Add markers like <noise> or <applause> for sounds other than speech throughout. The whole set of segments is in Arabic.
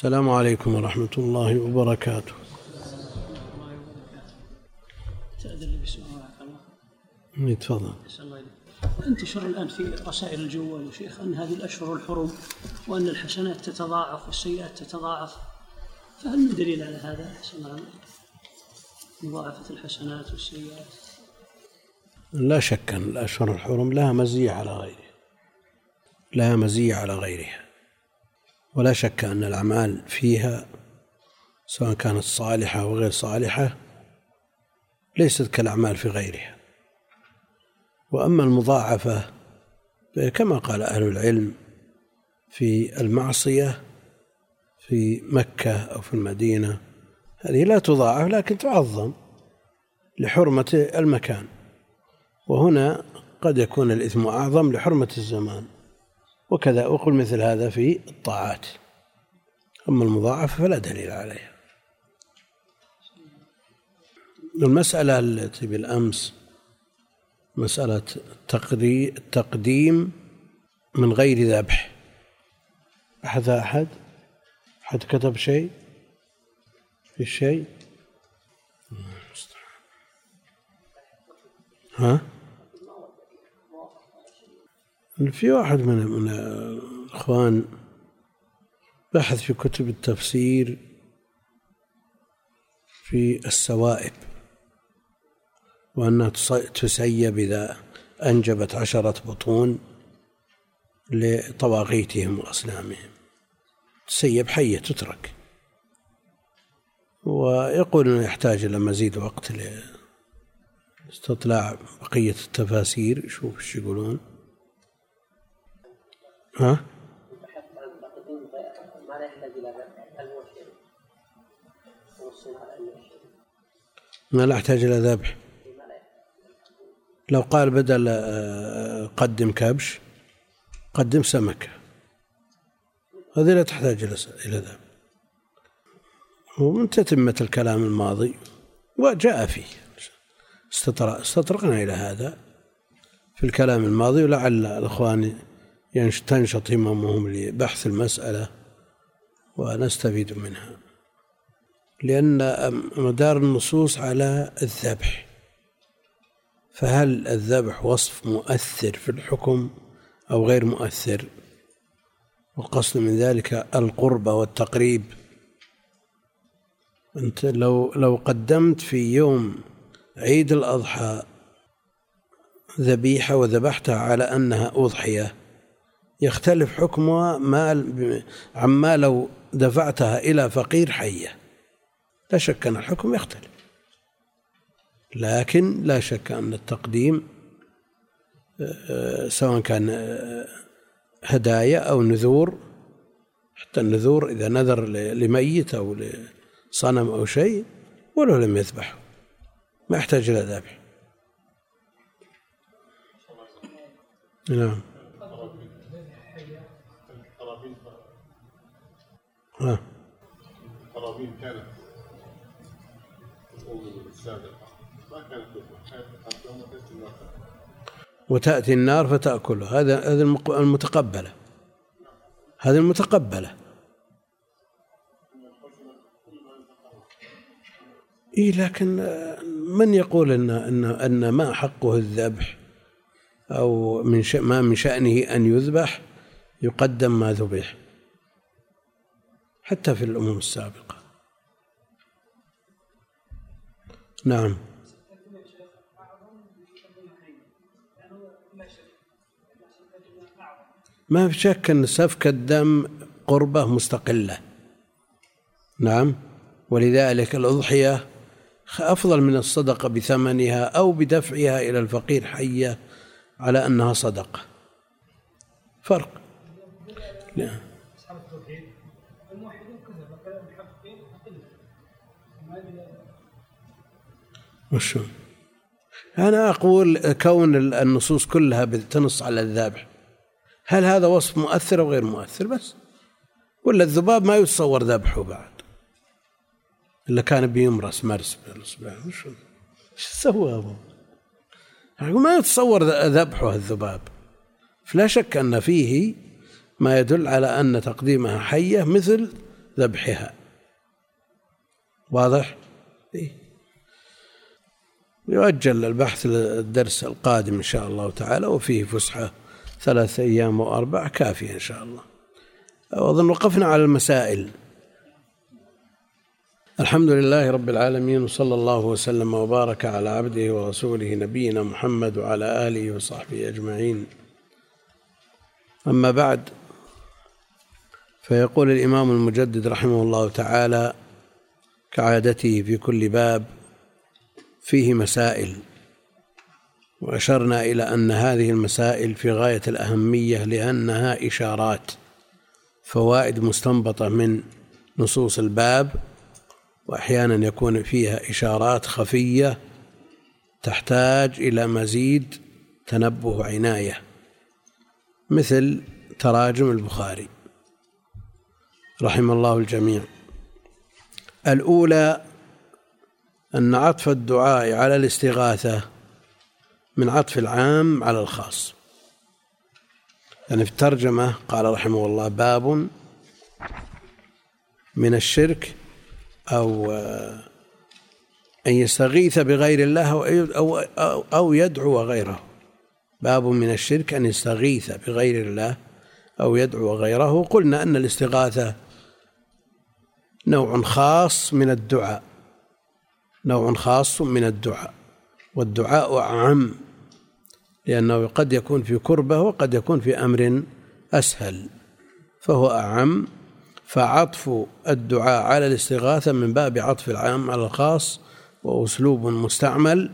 السلام عليكم ورحمة الله وبركاته. تأذن بسؤال الله تفضل انتشر الآن في رسائل الجوال يا شيخ أن هذه الأشهر الحرم وأن الحسنات تتضاعف والسيئات تتضاعف فهل من دليل على هذا؟ أحسن الله مضاعفة الحسنات والسيئات. لا شك أن الأشهر الحرم لها مزية على غيرها. لها مزية على غيرها. ولا شك أن الأعمال فيها سواء كانت صالحة أو غير صالحة ليست كالأعمال في غيرها. وأما المضاعفة كما قال أهل العلم في المعصية في مكة أو في المدينة هذه لا تضاعف لكن تعظم لحرمة المكان. وهنا قد يكون الإثم أعظم لحرمة الزمان. وكذا. أقول مثل هذا في الطاعات. أما المضاعفة فلا دليل عليها. المسألة التي بالأمس مسألة التقديم من غير ذبح. أحد أحد؟ أحد كتب شيء؟ في شيء؟ ها؟ في واحد من من الإخوان بحث في كتب التفسير في السوائب وأنها تسيب إذا أنجبت عشرة بطون لطواغيتهم وأصنامهم. تسيب حية تترك. ويقول أنه يحتاج إلى مزيد وقت لاستطلاع بقية التفاسير. شوف إيش يقولون. ها؟ ما لا يحتاج إلى ذبح. لو قال بدل آه، قدم كبش قدم سمكة هذه لا تحتاج إلى ذبح. ومن تتمة الكلام الماضي وجاء فيه. استطرقنا إلى هذا في الكلام الماضي ولعل الإخوان تنشط هممهم لبحث المسألة ونستفيد منها. لأن مدار النصوص على الذبح فهل الذبح وصف مؤثر في الحكم أو غير مؤثر؟ والقصد من ذلك القربة والتقريب. أنت لو لو قدمت في يوم عيد الأضحى ذبيحة وذبحتها على أنها أضحية يختلف حكمها ما عما لو دفعتها إلى فقير حية. لا شك أن الحكم يختلف. لكن لا شك أن التقديم آه، سواء كان آه، هدايا أو نذور حتى النذور إذا نذر لميت أو لصنم أو شيء ولو لم يذبحه. ما يحتاج إلى ذبح. نعم. ها القرابين كانت وتأتي النار فتأكله هذا هذا المتقبلة. هذه المتقبلة. إيه لكن من يقول أن أن أن ما حقه الذبح؟ أو من ما من شأنه أن يذبح يقدم ما ذبح. حتى في الأمم السابقة. نعم. ما في شك أن سفك الدم قربة مستقلة. نعم. ولذلك الأضحية أفضل من الصدقة بثمنها أو بدفعها إلى الفقير حية على أنها صدقة. فرق. لا. وشو؟ أنا أقول كون النصوص كلها تنص على الذبح. هل هذا وصف مؤثر أو غير مؤثر بس؟ ولا الذباب ما يتصور ذبحه بعد؟ إلا كان بيمرس مرس بالإصبع وش سوى أبو ما يتصور ذبحه الذباب. فلا شك أن فيه ما يدل على أن تقديمها حية مثل ذبحها. واضح؟ يؤجل البحث للدرس القادم إن شاء الله تعالى وفيه فسحة ثلاثة أيام وأربع كافية إن شاء الله. وأظن وقفنا على المسائل. الحمد لله رب العالمين وصلى الله وسلم وبارك على عبده ورسوله نبينا محمد وعلى آله وصحبه أجمعين. أما بعد فيقول الإمام المجدد رحمه الله تعالى كعادته في كل باب فيه مسائل. وأشرنا إلى أن هذه المسائل في غاية الأهمية لأنها إشارات فوائد مستنبطة من نصوص الباب وأحيانا يكون فيها إشارات خفية تحتاج إلى مزيد تنبه وعناية مثل تراجم البخاري رحم الله الجميع. الأولى أن عطف الدعاء على الاستغاثة من عطف العام على الخاص. يعني في الترجمة قال رحمه الله باب من الشرك أو أن يستغيث بغير الله أو أو أو يدعو غيره. باب من الشرك أن يستغيث بغير الله أو يدعو غيره. قلنا أن الاستغاثة نوع خاص من الدعاء. نوع خاص من الدعاء والدعاء أعم لأنه قد يكون في كربة وقد يكون في أمر أسهل فهو أعم. فعطف الدعاء على الاستغاثة من باب عطف العام على الخاص وأسلوب مستعمل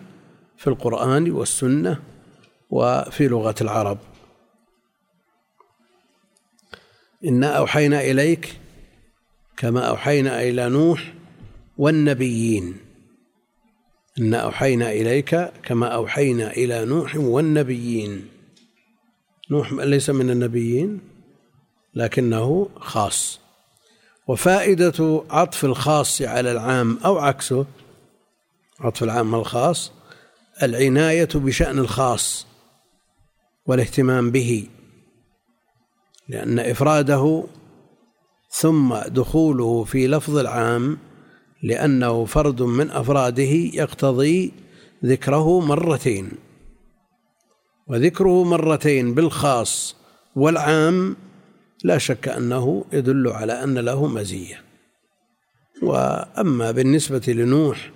في القرآن والسنة وفي لغة العرب. إنا أوحينا إليك كما أوحينا إلى نوح والنبيين. إنا أوحينا إليك كما أوحينا إلى نوح والنبيين. نوح ليس من النبيين لكنه خاص. وفائدة عطف الخاص على العام أو عكسه عطف العام الخاص؟ العناية بشأن الخاص والاهتمام به لأن إفراده ثم دخوله في لفظ العام لأنه فرد من أفراده يقتضي ذكره مرتين وذكره مرتين بالخاص والعام لا شك أنه يدل على أن له مزية. وأما بالنسبة لنوح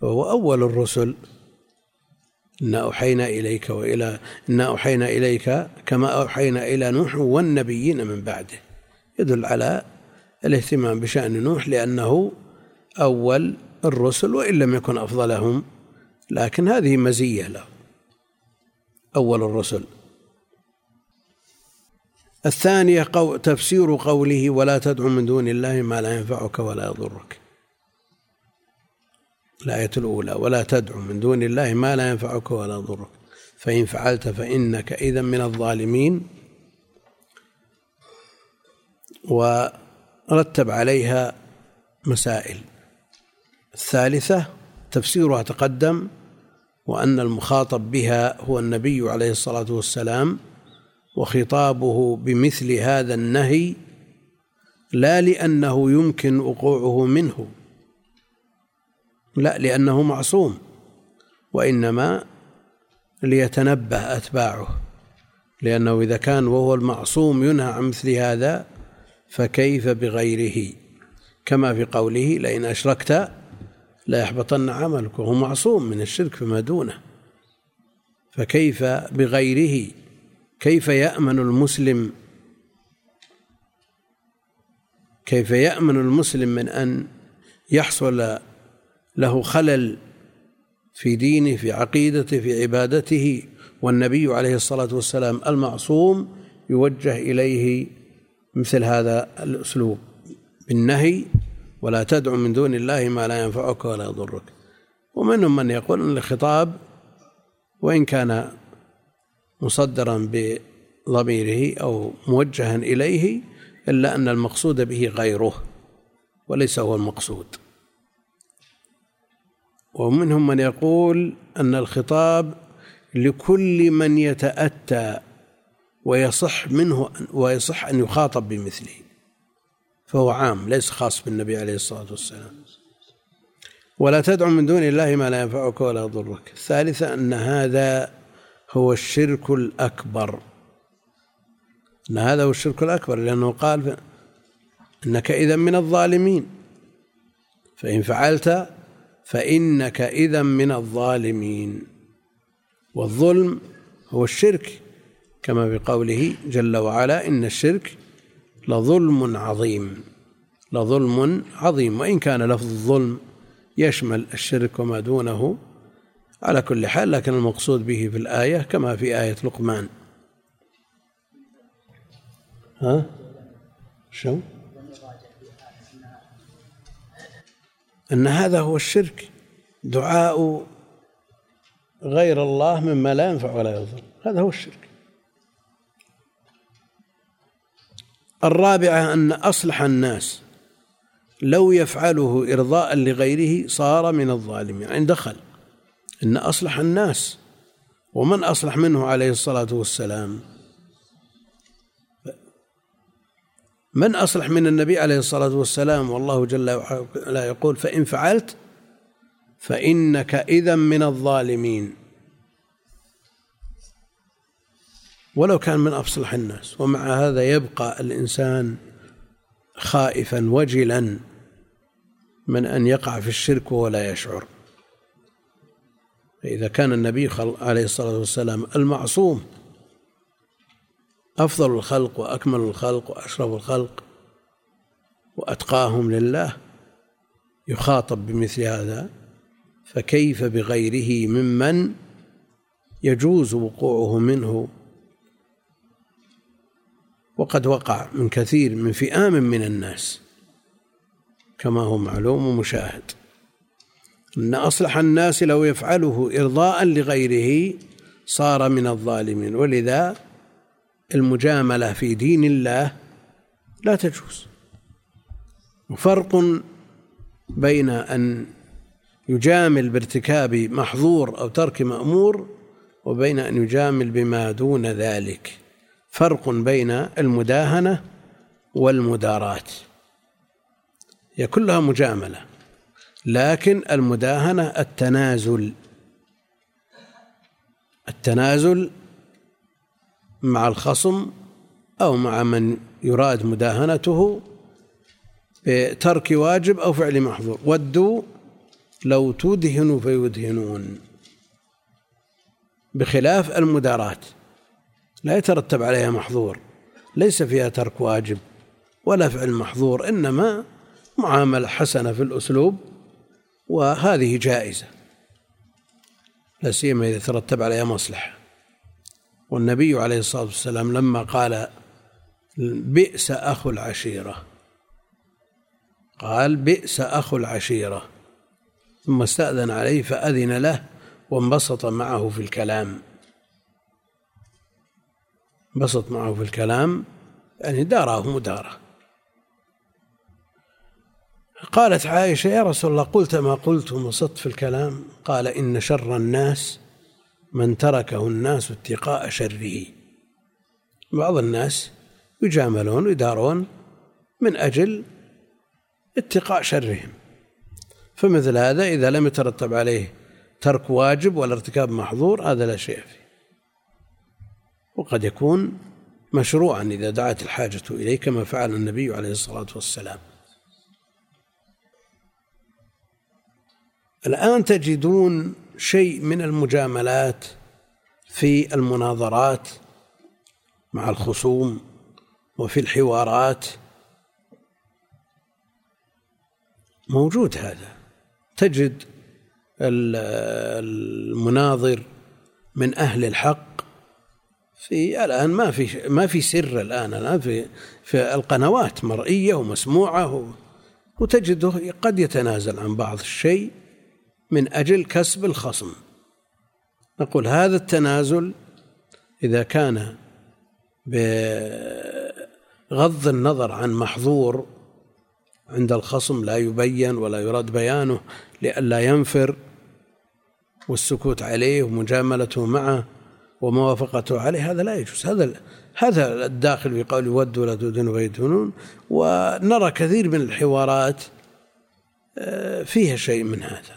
فهو أول الرسل إنا أوحينا إليك وإلى إنا أوحينا إليك كما أوحينا إلى نوح والنبيين من بعده. يدل على الاهتمام بشأن نوح لأنه أول الرسل وإن لم يكن أفضلهم لكن هذه مزية له. أول الرسل. الثانية قو تفسير قوله ولا تدع من دون الله ما لا ينفعك ولا يضرك. الآية الأولى ولا تدع من دون الله ما لا ينفعك ولا يضرك. فإن فعلت فإنك إذا من الظالمين. ورتب عليها مسائل. الثالثة تفسيرها تقدم وأن المخاطب بها هو النبي عليه الصلاة والسلام وخطابه بمثل هذا النهي لا لأنه يمكن وقوعه منه لا لأنه معصوم وإنما ليتنبه أتباعه لأنه إذا كان وهو المعصوم ينهى عن مثل هذا فكيف بغيره؟ كما في قوله لئن أشركت لا يحبطن عملك وهو معصوم من الشرك فما دونه. فكيف بغيره؟ كيف يأمن المسلم؟ كيف يأمن المسلم من أن يحصل له خلل في دينه في عقيدته في عبادته؟ والنبي عليه الصلاة والسلام المعصوم يوجه إليه مثل هذا الأسلوب بالنهي ولا تدع من دون الله ما لا ينفعك ولا يضرك. ومنهم من يقول أن الخطاب وإن كان مصدرا بضميره أو موجها إليه إلا أن المقصود به غيره وليس هو المقصود. ومنهم من يقول أن الخطاب لكل من يتأتى ويصح منه ويصح أن يخاطب بمثله. فهو عام ليس خاص بالنبي عليه الصلاة والسلام. ولا تدع من دون الله ما لا ينفعك ولا يضرك. الثالثة أن هذا هو الشرك الأكبر. أن هذا هو الشرك الأكبر لأنه قال إنك إذا من الظالمين. فإن فعلت فإنك إذا من الظالمين. والظلم هو الشرك كما بقوله جل وعلا إن الشرك لظلم عظيم. لظلم عظيم. وإن كان لفظ الظلم يشمل الشرك وما دونه على كل حال لكن المقصود به في الآية كما في آية لقمان. ها؟ شو؟ أن هذا هو الشرك. دعاء غير الله مما لا ينفع ولا يضر. هذا هو الشرك. الرابعة أن أصلح الناس. لو يفعله إرضاء لغيره صار من الظالمين. يعني دخل. إن أصلح الناس. ومن أصلح منه عليه الصلاة والسلام. من أصلح من النبي عليه الصلاة والسلام؟ والله جل وعلا يقول فإن فعلت فإنك إذا من الظالمين. ولو كان من أصلح الناس. ومع هذا يبقى الإنسان خائفا وجلا من أن يقع في الشرك ولا يشعر. فإذا كان النبي عليه الصلاة والسلام المعصوم أفضل الخلق وأكمل الخلق وأشرف الخلق وأتقاهم لله يخاطب بمثل هذا فكيف بغيره ممن يجوز وقوعه منه؟ وقد وقع من كثير من فئام من الناس. كما هو معلوم ومشاهد أن أصلح الناس لو يفعله إرضاء لغيره صار من الظالمين. ولذا المجاملة في دين الله لا تجوز. وفرق بين أن يجامل بارتكاب محظور أو ترك مأمور وبين أن يجامل بما دون ذلك. فرق بين المداهنة والمداراة هي كلها مجاملة لكن المداهنة التنازل. التنازل مع الخصم أو مع من يراد مداهنته بترك واجب أو فعل محظور. ودوا لو تدهنوا فيدهنون. بخلاف المداراة لا يترتب عليها محظور ليس فيها ترك واجب ولا فعل محظور إنما معاملة حسنة في الأسلوب وهذه جائزة. لا سيما إذا ترتب عليها مصلحة. والنبي عليه الصلاة والسلام لما قال بئس أخو العشيرة قال بئس أخو العشيرة ثم استأذن عليه فأذن له وانبسط معه في الكلام. انبسط معه في الكلام يعني داره. مداره قالت عائشة يا رسول الله قلت ما قلت وانبسطت في الكلام. قال إن شر الناس من تركه الناس اتقاء شره. بعض الناس يجاملون ويدارون من أجل اتقاء شرهم. فمثل هذا إذا لم يترتب عليه ترك واجب ولا ارتكاب محظور هذا لا شيء فيه. وقد يكون مشروعا إذا دعت الحاجة إليه كما فعل النبي عليه الصلاة والسلام. الآن تجدون شيء من المجاملات في المناظرات مع الخصوم وفي الحوارات. موجود هذا. تجد المناظر من أهل الحق في الآن ما في ما في سر الآن الآن في في القنوات مرئية ومسموعة وتجده قد يتنازل عن بعض الشيء من أجل كسب الخصم. نقول هذا التنازل إذا كان بغض النظر عن محظور عند الخصم لا يبين ولا يراد بيانه لئلا ينفر والسكوت عليه ومجاملته معه وموافقته عليه هذا لا يجوز. هذا هذا الداخل في قول ود ولا تدن ويدهنون ونرى كثير من الحوارات آه، فيها شيء من هذا.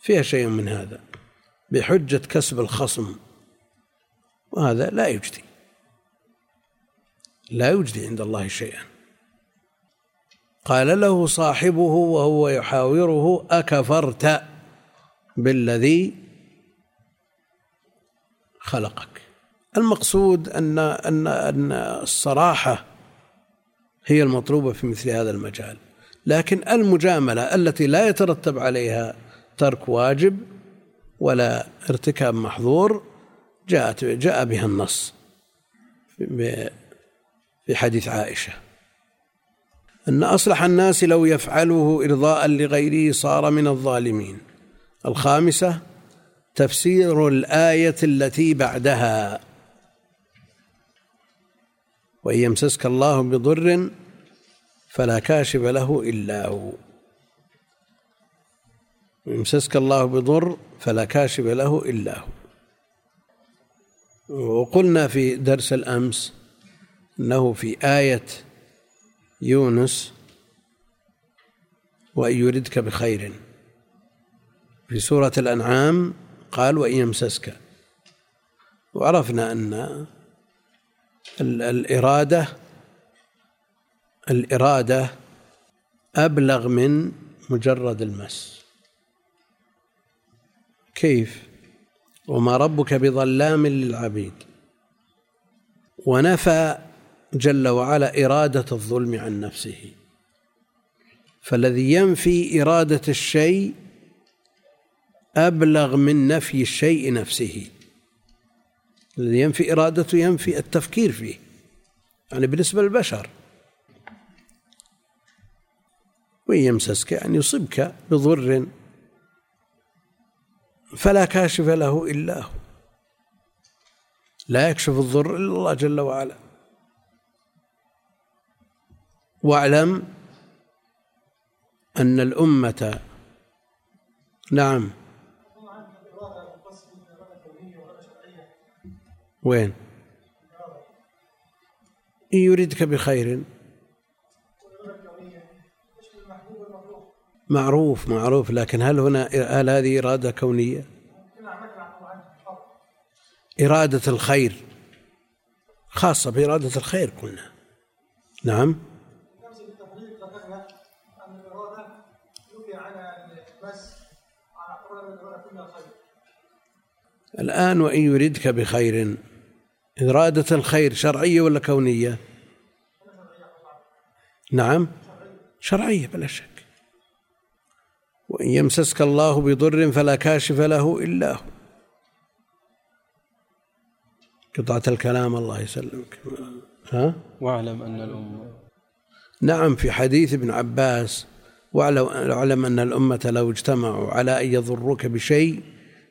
فيها شيء من هذا. بحجة كسب الخصم. وهذا لا يجدي. لا يجدي عند الله شيئا. قال له صاحبه وهو يحاوره أكفرت بالذي خلقك. المقصود أن أن أن الصراحة هي المطلوبة في مثل هذا المجال. لكن المجاملة التي لا يترتب عليها ترك واجب ولا ارتكاب محظور جاءت جاء بها النص في حديث عائشة. أن أصلح الناس لو يفعله إرضاء لغيره صار من الظالمين. الخامسة تفسير الآية التي بعدها. وإن يمسسك الله بضر فلا كاشف له إلا هو. يمسسك الله بضر فلا كاشف له إلا هو. وقلنا في درس الأمس أنه في آية يونس وإن يردك بخير. في سورة الأنعام قال وإن يمسسك. وعرفنا أن الإرادة الإرادة أبلغ من مجرد المس. كيف؟ وما ربك بظلام للعبيد. ونفى جل وعلا إرادة الظلم عن نفسه. فالذي ينفي إرادة الشيء أبلغ من نفي الشيء نفسه. الذي ينفي إرادته ينفي التفكير فيه. يعني بالنسبة للبشر. وإن يمسسك يعني يصبك بضر فلا كاشف له إلا هو. لا يكشف الضر إلا الله جل وعلا. واعلم أن الأمة نعم وين؟ إن يردك بخير. معروف معروف لكن هل هنا هل هذه إرادة كونية؟ إرادة الخير. خاصة بإرادة الخير قلنا. نعم. الآن وإن يردك بخير. إرادة الخير شرعية ولا كونية؟ نعم شرعية بلا شك. وإن يمسسك الله بضر فلا كاشف له إلا هو. قطعة الكلام الله يسلمك. ها؟ واعلم أن الأمة نعم في حديث ابن عباس واعلم أن الأمة لو اجتمعوا على أن يضروك بشيء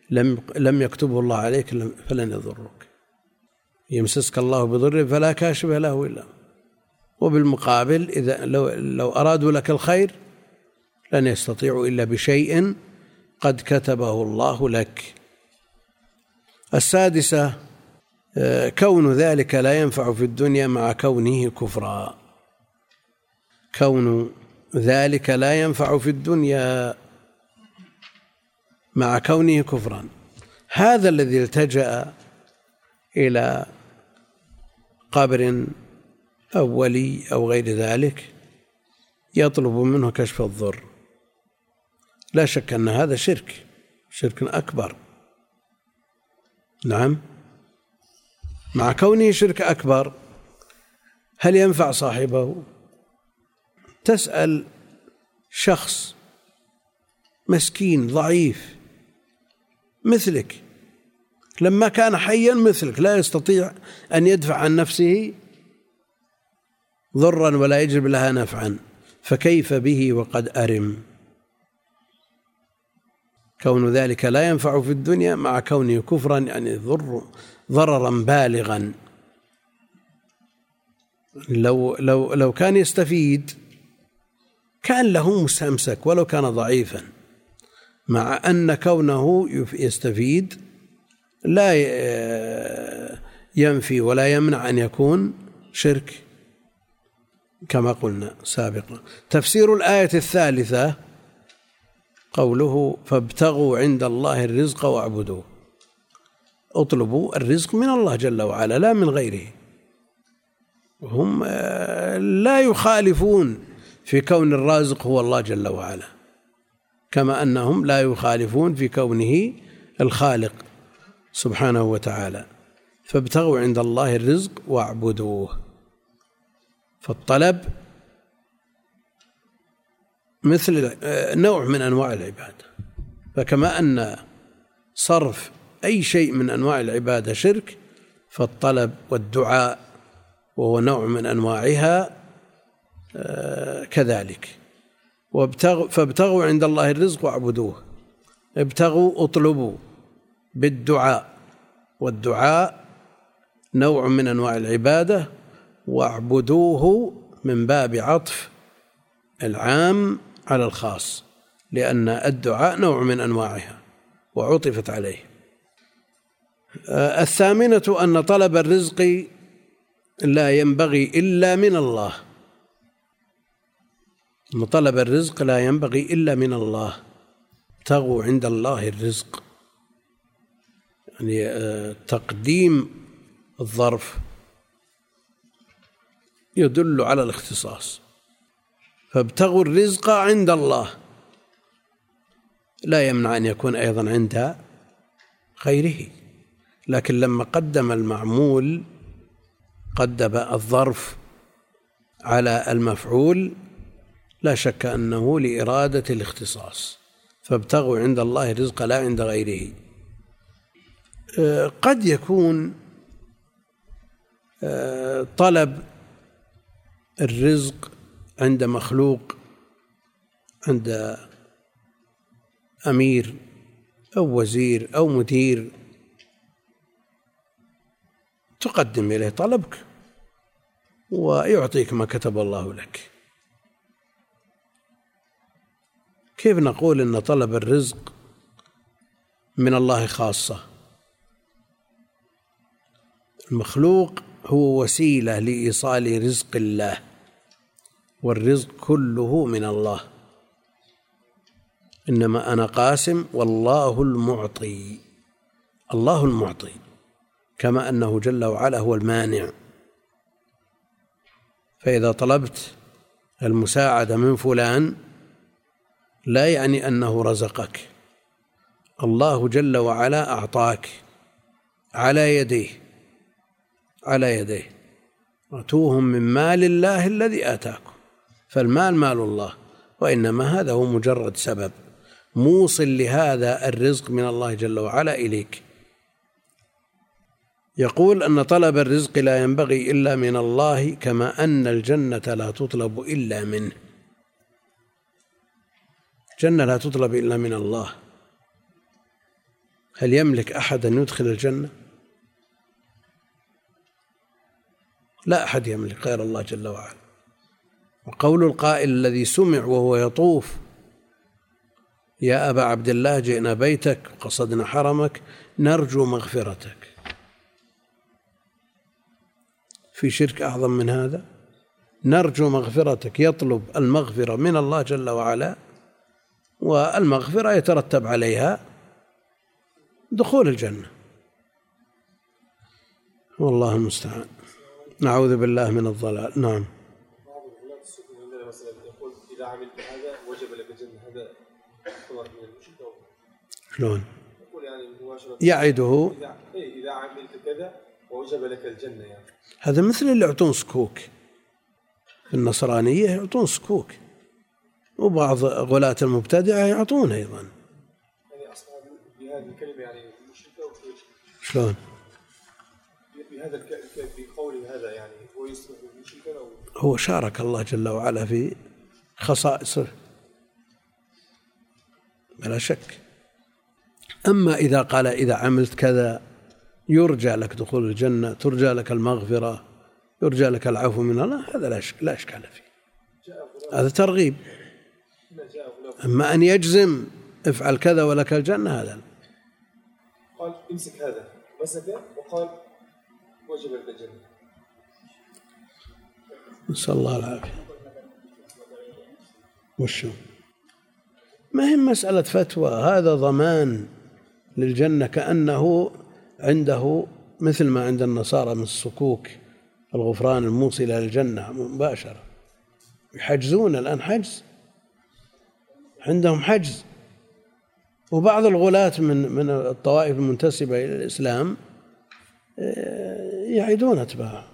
لم لم يكتبه الله عليك فلن يضرك يمسسك الله بضر فلا كاشف له إلا وبالمقابل إذا لو لو أرادوا لك الخير لن يستطيعوا إلا بشيء قد كتبه الله لك. السادسة آه، كون ذلك لا ينفع في الدنيا مع كونه كفرا. كون ذلك لا ينفع في الدنيا مع كونه كفرا. هذا الذي التجأ إلى قبر أو ولي أو غير ذلك يطلب منه كشف الضر. لا شك أن هذا شرك شرك أكبر. نعم. مع كونه شرك أكبر هل ينفع صاحبه؟ تسأل شخص مسكين ضعيف مثلك لما كان حيا مثلك لا يستطيع أن يدفع عن نفسه ضرا ولا يجلب لها نفعا. فكيف به وقد أرم. كون ذلك لا ينفع في الدنيا مع كونه كفرا يعني ضر ضررا بالغا. لو لو لو كان يستفيد كان له مستمسك ولو كان ضعيفا. مع أن كونه يستفيد لا ينفي ولا يمنع أن يكون شرك كما قلنا سابقا. تفسير الآية الثالثة قوله فابتغوا عند الله الرزق واعبدوه. اطلبوا الرزق من الله جل وعلا لا من غيره. هم آه، لا يخالفون في كون الرازق هو الله جل وعلا كما أنهم لا يخالفون في كونه الخالق. سبحانه وتعالى. فابتغوا عند الله الرزق واعبدوه. فالطلب مثل آه، نوع من أنواع العبادة. فكما أن صرف أي شيء من أنواع العبادة شرك فالطلب والدعاء وهو نوع من أنواعها آه، كذلك. فابتغوا عند الله الرزق واعبدوه. ابتغوا اطلبوا. بالدعاء. والدعاء نوع من أنواع العبادة واعبدوه من باب عطف العام على الخاص لأن الدعاء نوع من أنواعها وعطفت عليه. الثامنة أن طلب الرزق لا ينبغي إلا من الله. أن طلب الرزق لا ينبغي إلا من الله. ابتغوا عند الله الرزق. يعني آه، تقديم الظرف يدل على الاختصاص. فابتغوا الرزق عند الله. لا يمنع أن يكون أيضا عند غيره. لكن لما قدم المعمول قدم الظرف على المفعول لا شك أنه لإرادة الاختصاص. فابتغوا عند الله الرزق لا عند غيره. قد يكون طلب الرزق عند مخلوق عند أمير أو وزير أو مدير تقدم إليه طلبك ويعطيك ما كتب الله لك. كيف نقول إن طلب الرزق من الله خاصة؟ المخلوق هو وسيلة لإيصال رزق الله والرزق كله من الله. إنما أنا قاسم والله المعطي الله المعطي كما أنه جل وعلا هو المانع. فإذا طلبت المساعدة من فلان لا يعني أنه رزقك الله جل وعلا أعطاك على يديه. على يديه. أتوهم من مال الله الذي آتاكم. فالمال مال الله وإنما هذا هو مجرد سبب موصل لهذا الرزق من الله جل وعلا إليك. يقول أن طلب الرزق لا ينبغي إلا من الله كما أن الجنة لا تطلب إلا منه. الجنة لا تطلب إلا من الله. هل يملك أحد أن يدخل الجنة؟ لا أحد يملك غير الله جل وعلا. وقول القائل الذي سمع وهو يطوف يا أبا عبد الله جئنا بيتك وقصدنا حرمك نرجو مغفرتك. في شرك أعظم من هذا؟ نرجو مغفرتك يطلب المغفرة من الله جل وعلا والمغفرة يترتب عليها دخول الجنة. والله المستعان. نعوذ بالله من الضلال. نعم. شلون؟ يقول يعني مباشرة يعده. إذا عملت كذا ووجب لك الجنة يعني هذا مثل اللي يعطون سكوك. في النصرانية يعطون سكوك. وبعض غلاة المبتدعة يعطون أيضا. يعني أصلا بهذه الكلمة يعني مشركة شلون؟ هو شارك الله جل وعلا في خصائصه. بلا شك. أما إذا قال إذا عملت كذا يرجى لك دخول الجنة ترجى لك المغفرة يرجى لك العفو من الله هذا لا لا إشكال فيه. هذا ترغيب. أما أن يجزم افعل كذا ولك الجنة هذا قال امسك هذا مسكه وقال وجبت الجنة. نسأل الله العافية. وشو؟ ما هي مسألة فتوى؟ هذا ضمان للجنة كأنه عنده مثل ما عند النصارى من الصكوك الغفران الموصلة للجنة مباشرة. يحجزون الآن حجز. عندهم حجز. وبعض الغلاة من من الطوائف المنتسبة إلى الإسلام آه، يعيدون أتباعه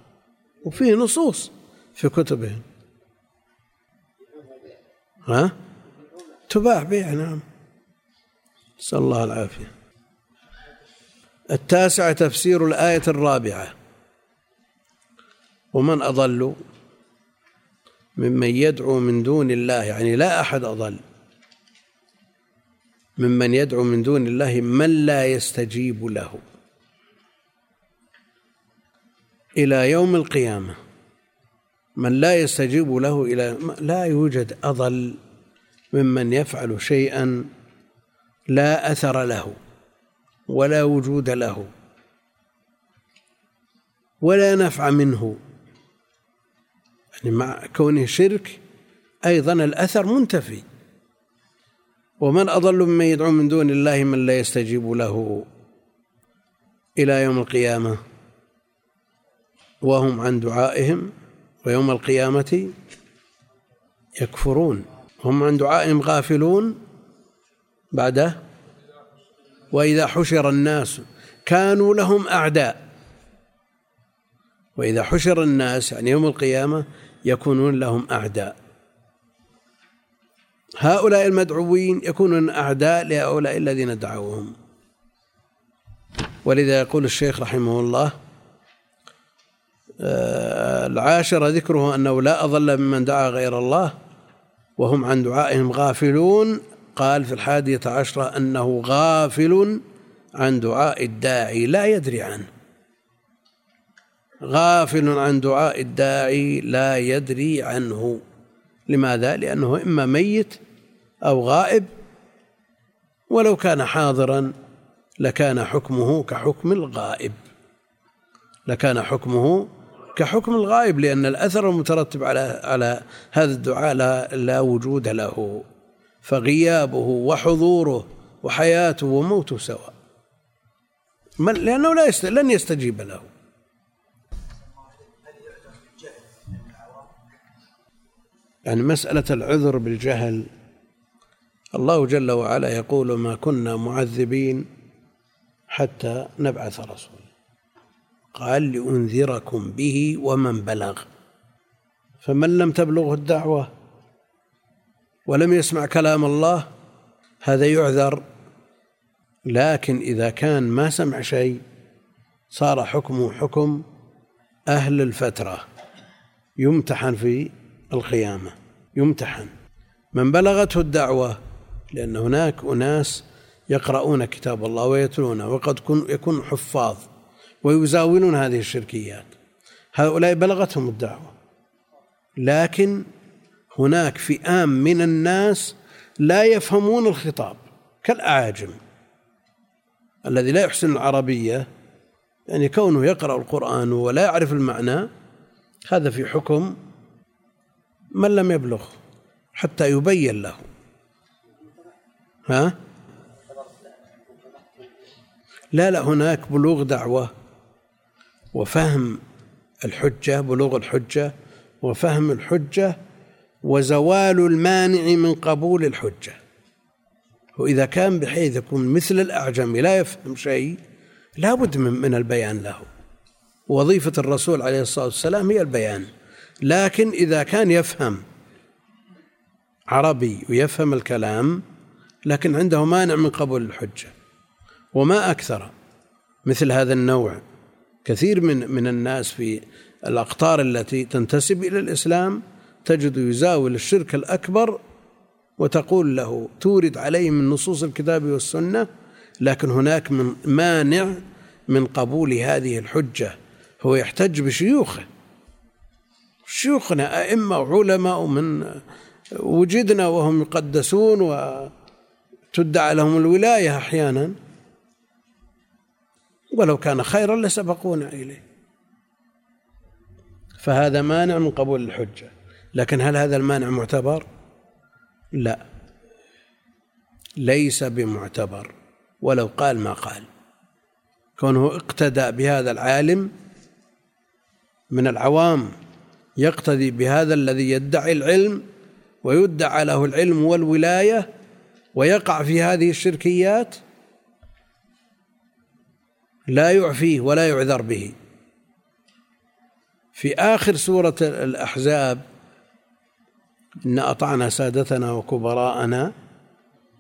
وفيه نصوص. في كتبهم. ها؟ تباع بيع نعم. نسأل الله العافية. التاسع تفسير الآية الرابعة. ومن أضل؟ ممن يدعو من دون الله. يعني لا أحد أضل. ممن يدعو من دون الله من لا يستجيب له. إلى يوم القيامة. من لا يستجيب له إلى لا يوجد أضل ممن يفعل شيئا لا أثر له ولا وجود له ولا نفع منه. يعني مع كونه شرك أيضا الأثر منتفي. ومن أضل ممن يدعو من دون الله من لا يستجيب له إلى يوم القيامة. وهم عن دعائهم. ويوم القيامة يكفرون. هم عن دعائهم غافلون بعده وإذا حشر الناس كانوا لهم أعداء. وإذا حشر الناس يعني يوم القيامة يكونون لهم أعداء. هؤلاء المدعوين يكونون أعداء لهؤلاء الذين دعوهم. ولذا يقول الشيخ رحمه الله آه، العاشر ذكره أنه لا أضل ممن دعا غير الله وهم عن دعائهم غافلون. قال في الحادية عشرة أنه غافل عن دعاء الداعي لا يدري عنه. غافل عن دعاء الداعي لا يدري عنه. لماذا؟ لأنه إما ميت أو غائب. ولو كان حاضرا لكان حكمه كحكم الغائب. لكان حكمه كحكم الغائب لأن الأثر المترتب على على هذا الدعاء لا, لا وجود له. فغيابه وحضوره وحياته وموته سواء. لأنه لا يست... لن يستجيب له. يعني مسألة العذر بالجهل الله جل وعلا يقول ما كنا معذبين حتى نبعث رسولا. قال لأنذركم به ومن بلغ. فمن لم تبلغه الدعوة ولم يسمع كلام الله هذا يعذر. لكن إذا كان ما سمع شيء صار حكمه حكم أهل الفترة. يمتحن في القيامة. يمتحن. من بلغته الدعوة لأن هناك أناس يقرؤون كتاب الله ويتلونه وقد يكون حفاظ. ويزاولون هذه الشركيات. هؤلاء بلغتهم الدعوة. لكن هناك فئام من الناس لا يفهمون الخطاب كالأعاجم الذي لا يحسن العربية. يعني كونه يقرأ القرآن ولا يعرف المعنى هذا في حكم من لم يبلغ حتى يبين له. ها؟ لا لا هناك بلوغ دعوة. وفهم الحجة بلوغ الحجة وفهم الحجة وزوال المانع من قبول الحجة. وإذا كان بحيث يكون مثل الأعجم لا يفهم شيء لا بد من, من البيان له. وظيفة الرسول عليه الصلاة والسلام هي البيان. لكن إذا كان يفهم عربي ويفهم الكلام لكن عنده مانع من قبول الحجة. وما أكثر مثل هذا النوع. كثير من من الناس في الأقطار التي تنتسب إلى الإسلام تجد يزاول الشرك الأكبر وتقول له تورد عليه من نصوص الكتاب والسنة لكن هناك من مانع من قبول هذه الحجة. هو يحتج بشيوخه. شيوخنا أئمة وعلماء من وجدنا وهم يقدسون وتدعى لهم الولاية أحيانا. ولو كان خيرا لسبقونا إليه. فهذا مانع من قبول الحجة. لكن هل هذا المانع معتبر؟ لا. ليس بمعتبر. ولو قال ما قال. كونه اقتدى بهذا العالم من العوام يقتدي بهذا الذي يدعي العلم ويدعى له العلم والولاية ويقع في هذه الشركيات لا يعفيه ولا يعذر به. في آخر سورة الأحزاب إن أطعنا سادتنا وكبراءنا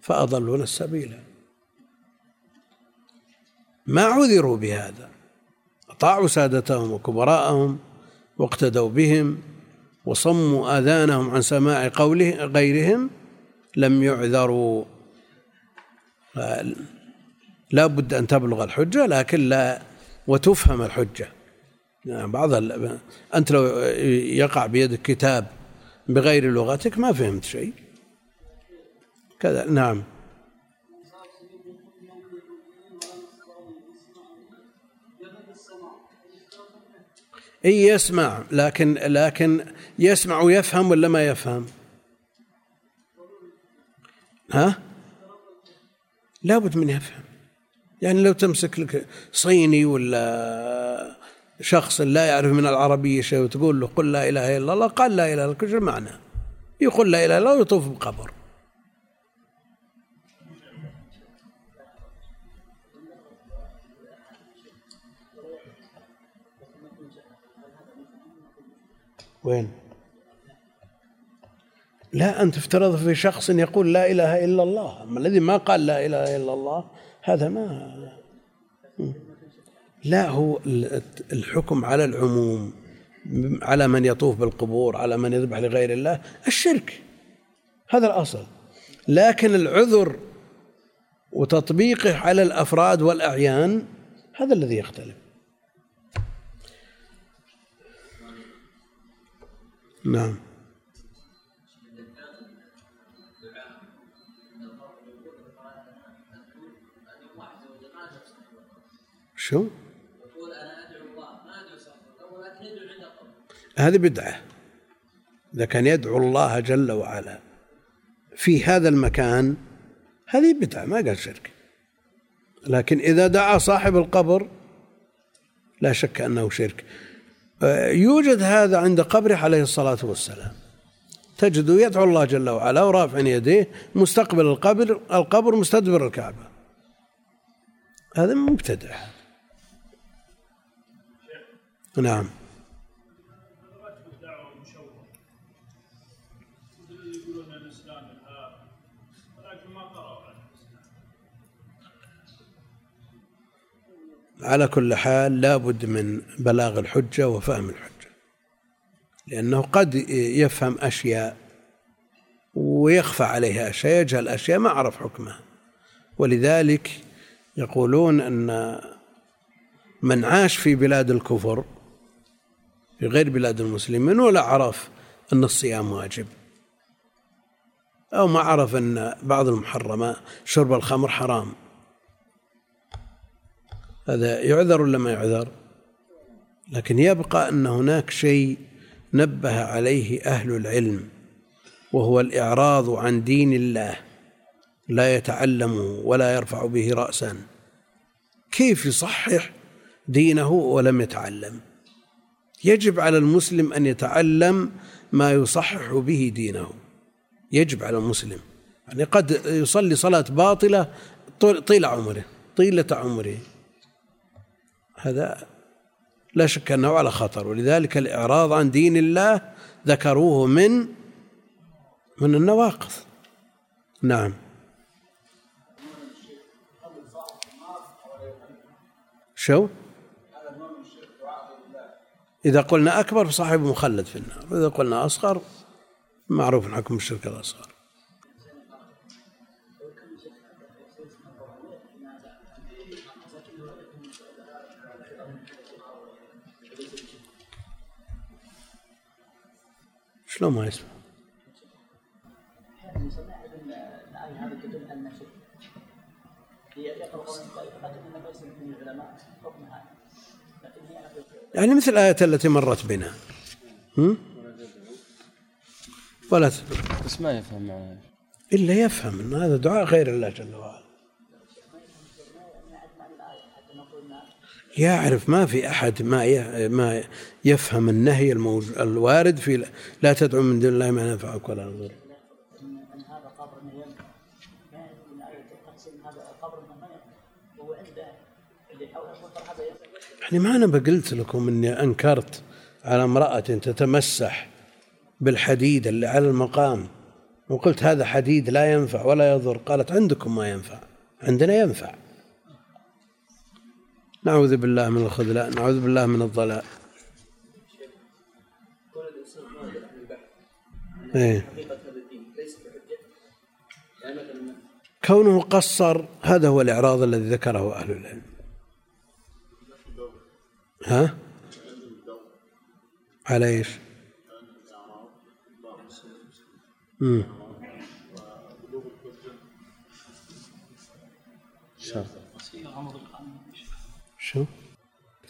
فأضلونا السبيل. ما عذروا بهذا؟ أطاعوا سادتهم وكبراءهم واقتدوا بهم وصموا آذانهم عن سماع قوله غيرهم لم يعذروا. لا بد أن تبلغ الحجة لكن لا وتفهم الحجة يعني بعض أنت لو يقع بيدك كتاب بغير لغتك ما فهمت شيء كذا نعم إي يسمع لكن لكن يسمع ويفهم ولا ما يفهم؟ ها؟ لابد من يفهم يعني لو تمسك لك صيني ولا شخص لا يعرف من العربية شيء وتقول له قل لا إله إلا الله قال لا إله إلا الله شو معنى يقول لا إله إلا الله ويطوف بقبر. وين؟ لا أنت افترض في شخص يقول لا إله إلا الله. أما الذي ما قال لا إله إلا الله هذا ما لا هو الحكم على العموم على من يطوف بالقبور على من يذبح لغير الله الشرك. هذا الأصل. لكن العذر وتطبيقه على الأفراد والأعيان هذا الذي يختلف. نعم. شو؟ يقول أنا أدعو الله ما أدعو يدعو عند هذه بدعة. إذا كان يدعو الله جل وعلا في هذا المكان هذه بدعة ما قال شرك. لكن إذا دعا صاحب القبر لا شك أنه شرك. يوجد هذا عند قبره عليه الصلاة والسلام. تجد يدعو الله جل وعلا ورافع يديه مستقبل القبر القبر مستدبر الكعبة. هذا مبتدع. نعم. على كل حال لا بد من بلاغ الحجة وفهم الحجة. لأنه قد يفهم أشياء ويخفى عليها أشياء يجهل أشياء ما عرف حكمها. ولذلك يقولون أن من عاش في بلاد الكفر في غير بلاد المسلمين ولا عرف أن الصيام واجب. أو ما عرف أن بعض المحرمات شرب الخمر حرام. هذا يعذر ولا ما يعذر؟ لكن يبقى أن هناك شيء نبه عليه أهل العلم وهو الإعراض عن دين الله. لا يتعلمه ولا يرفع به رأسا. كيف يصحح دينه ولم يتعلم؟ يجب على المسلم أن يتعلم ما يصحح به دينه. يجب على المسلم. يعني قد يصلي صلاة باطلة طيل عمره طيلة عمره. هذا لا شك أنه على خطر. ولذلك الإعراض عن دين الله ذكروه من من النواقض نعم. شو؟ إذا قلنا أكبر فصاحبه مخلد في النار وإذا قلنا أصغر معروف حكم الشرك الأصغر شلون ما يسمع؟ يعني مثل الآية التي مرت بنا؟ ولا بس ما يفهم معناه إلا يفهم أن هذا دعاء غير الله جل وعلا. يعرف ما في أحد ما ما يفهم النهي الوارد في لا تدعو من دون الله ما ينفعك ولا يضرك يعني ما أنا بقلت لكم إني أنكرت على امرأة تتمسح بالحديد اللي على المقام وقلت هذا حديد لا ينفع ولا يضر قالت عندكم ما ينفع عندنا ينفع. نعوذ بالله من الخذلان نعوذ بالله من الضلال. إيه. كونه قصر هذا هو الإعراض الذي ذكره أهل العلم. ها على إيش؟ امم شو؟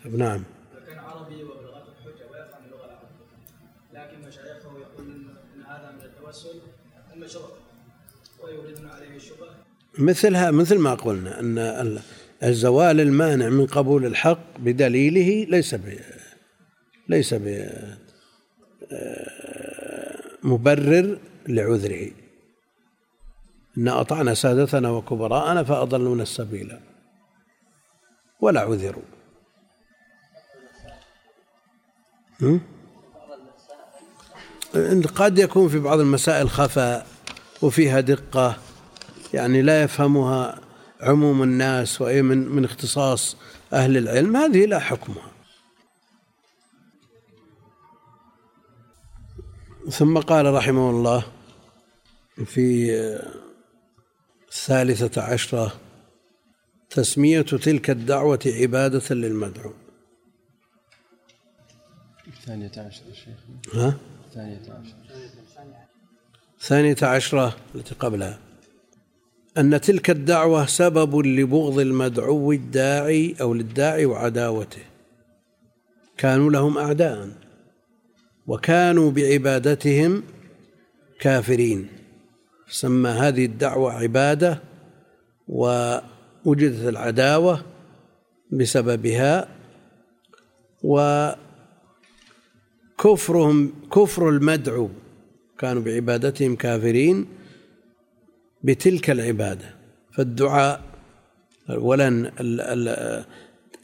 طيب نعم كان عربي وبلغته الحجه ويفهم اللغة العربيه لكن مشايخه يقول ان هذا من التوسل المشروع ويوردون عليه الشبهه مثلها مثل ما قلنا أن الزوال المانع من قبول الحق بدليله ليس ب ليس ب مبرر لعذره. إن أطعنا سادتنا وكبراءنا فأضلونا السبيل. ولا عذروا. قد يكون في بعض المسائل خفاء وفيها دقة يعني لا يفهمها عموم الناس وأي من من اختصاص أهل العلم هذه لا حكمها. ثم قال رحمه الله في الثالثة عشرة تسمية تلك الدعوة عبادة للمدعو. الثانية عشرة شيخ. ها؟ الثانية عشرة. الثانية عشرة التي قبلها. أن تلك الدعوة سبب لبغض المدعو الداعي أو للداعي وعداوته. كانوا لهم أعداء وكانوا بعبادتهم كافرين. سمى هذه الدعوة عبادة ووجدت العداوة بسببها وكفرهم كفر المدعو. كانوا بعبادتهم كافرين بتلك العبادة. فالدعاء أولا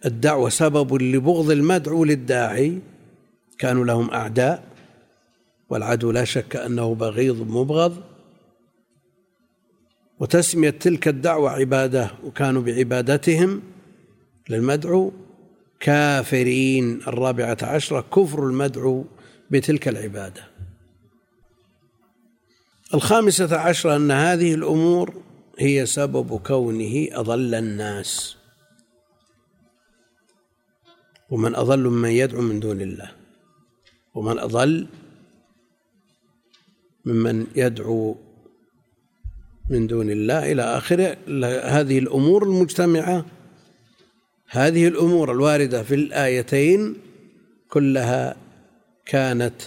الدعوة سبب لبغض المدعو للداعي. كانوا لهم أعداء والعدو لا شك أنه بغيض مبغض. وتسمية تلك الدعوة عبادة وكانوا بعبادتهم للمدعو كافرين الرابعة عشرة كفر المدعو بتلك العبادة. الخامسة عشرة أن هذه الأمور هي سبب كونه أضل الناس. ومن أضل ممن يدعو من دون الله. ومن أضل ممن يدعو من دون الله إلى آخره هذه الأمور المجتمعة هذه الأمور الواردة في الآيتين كلها كانت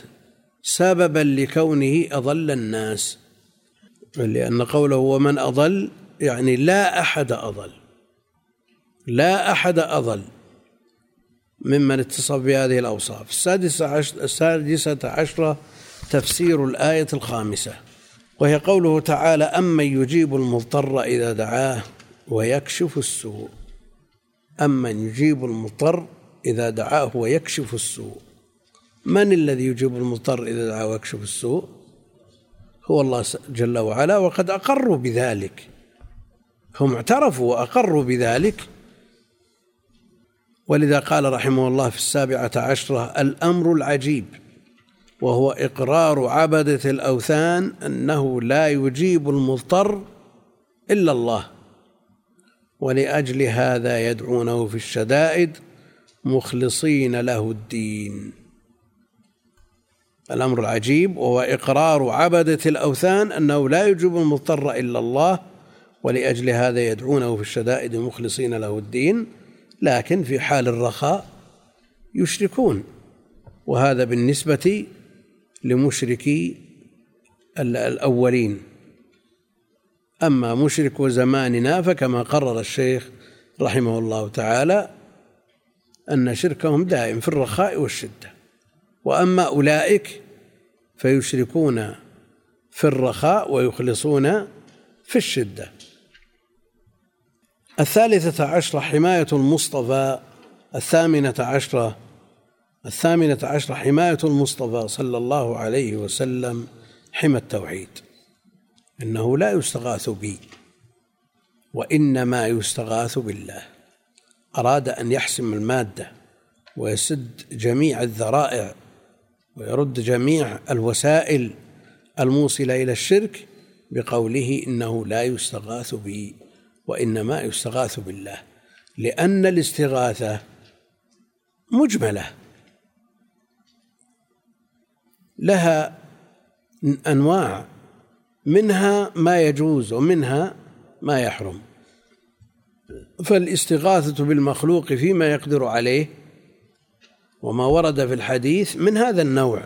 سببا لكونه أضل الناس لأن قوله ومن أضل يعني لا أحد أضل لا أحد أضل ممن اتصف بهذه الأوصاف. السادسة عشر السادسة عشرة تفسير الآية الخامسة وهي قوله تعالى أمن يجيب المضطر إذا دعاه ويكشف السوء. أمن يجيب المضطر إذا دعاه ويكشف السوء. من الذي يجيب المضطر إذا دعاه ويكشف السوء؟ هو الله جل وعلا وقد أقروا بذلك. هم اعترفوا وأقروا بذلك. ولذا قال رحمه الله في السابعة عشرة الأمر العجيب وهو إقرار عبدة الأوثان أنه لا يجيب المضطر إلا الله. ولأجل هذا يدعونه في الشدائد مخلصين له الدين. الأمر العجيب وهو إقرار عبدة الأوثان أنه لا يجيب المضطر إلا الله ولأجل هذا يدعونه في الشدائد مخلصين له الدين لكن في حال الرخاء يشركون. وهذا بالنسبة لمشركي الأولين. أما مشرك زماننا فكما قرر الشيخ رحمه الله تعالى أن شركهم دائم في الرخاء والشدة. وأما أولئك فيشركون في الرخاء ويخلصون في الشدة. الثالثة عشرة حماية المصطفى الثامنة عشرة الثامنة عشرة حماية المصطفى صلى الله عليه وسلم حمى التوحيد. إنه لا يستغاث بي وإنما يستغاث بالله. أراد أن يحسم المادة ويسد جميع الذرائع ويرد جميع الوسائل الموصلة إلى الشرك بقوله إنه لا يستغاث بي وإنما يستغاث بالله لأن الاستغاثة مجملة. لها أنواع منها ما يجوز ومنها ما يحرم. فالاستغاثة بالمخلوق فيما يقدر عليه وما ورد في الحديث من هذا النوع.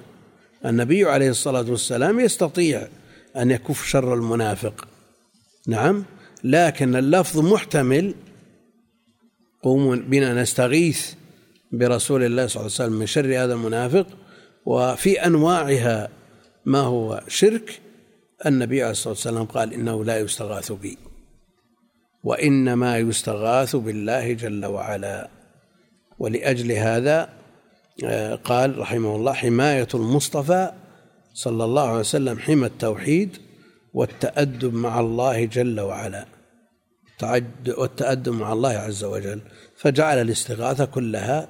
النبي عليه الصلاة والسلام يستطيع أن يكف شر المنافق. نعم لكن اللفظ محتمل. قوموا بنا نستغيث برسول الله صلى الله عليه وسلم من شر هذا المنافق وفي أنواعها ما هو شرك. النبي عليه الصلاة والسلام قال إنه لا يستغاث بي وإنما يستغاث بالله جل وعلا. ولأجل هذا قال رحمه الله حماية المصطفى صلى الله عليه وسلم حمى التوحيد والتأدب مع الله جل وعلا. والتأدب مع الله عز وجل. فجعل الاستغاثة كلها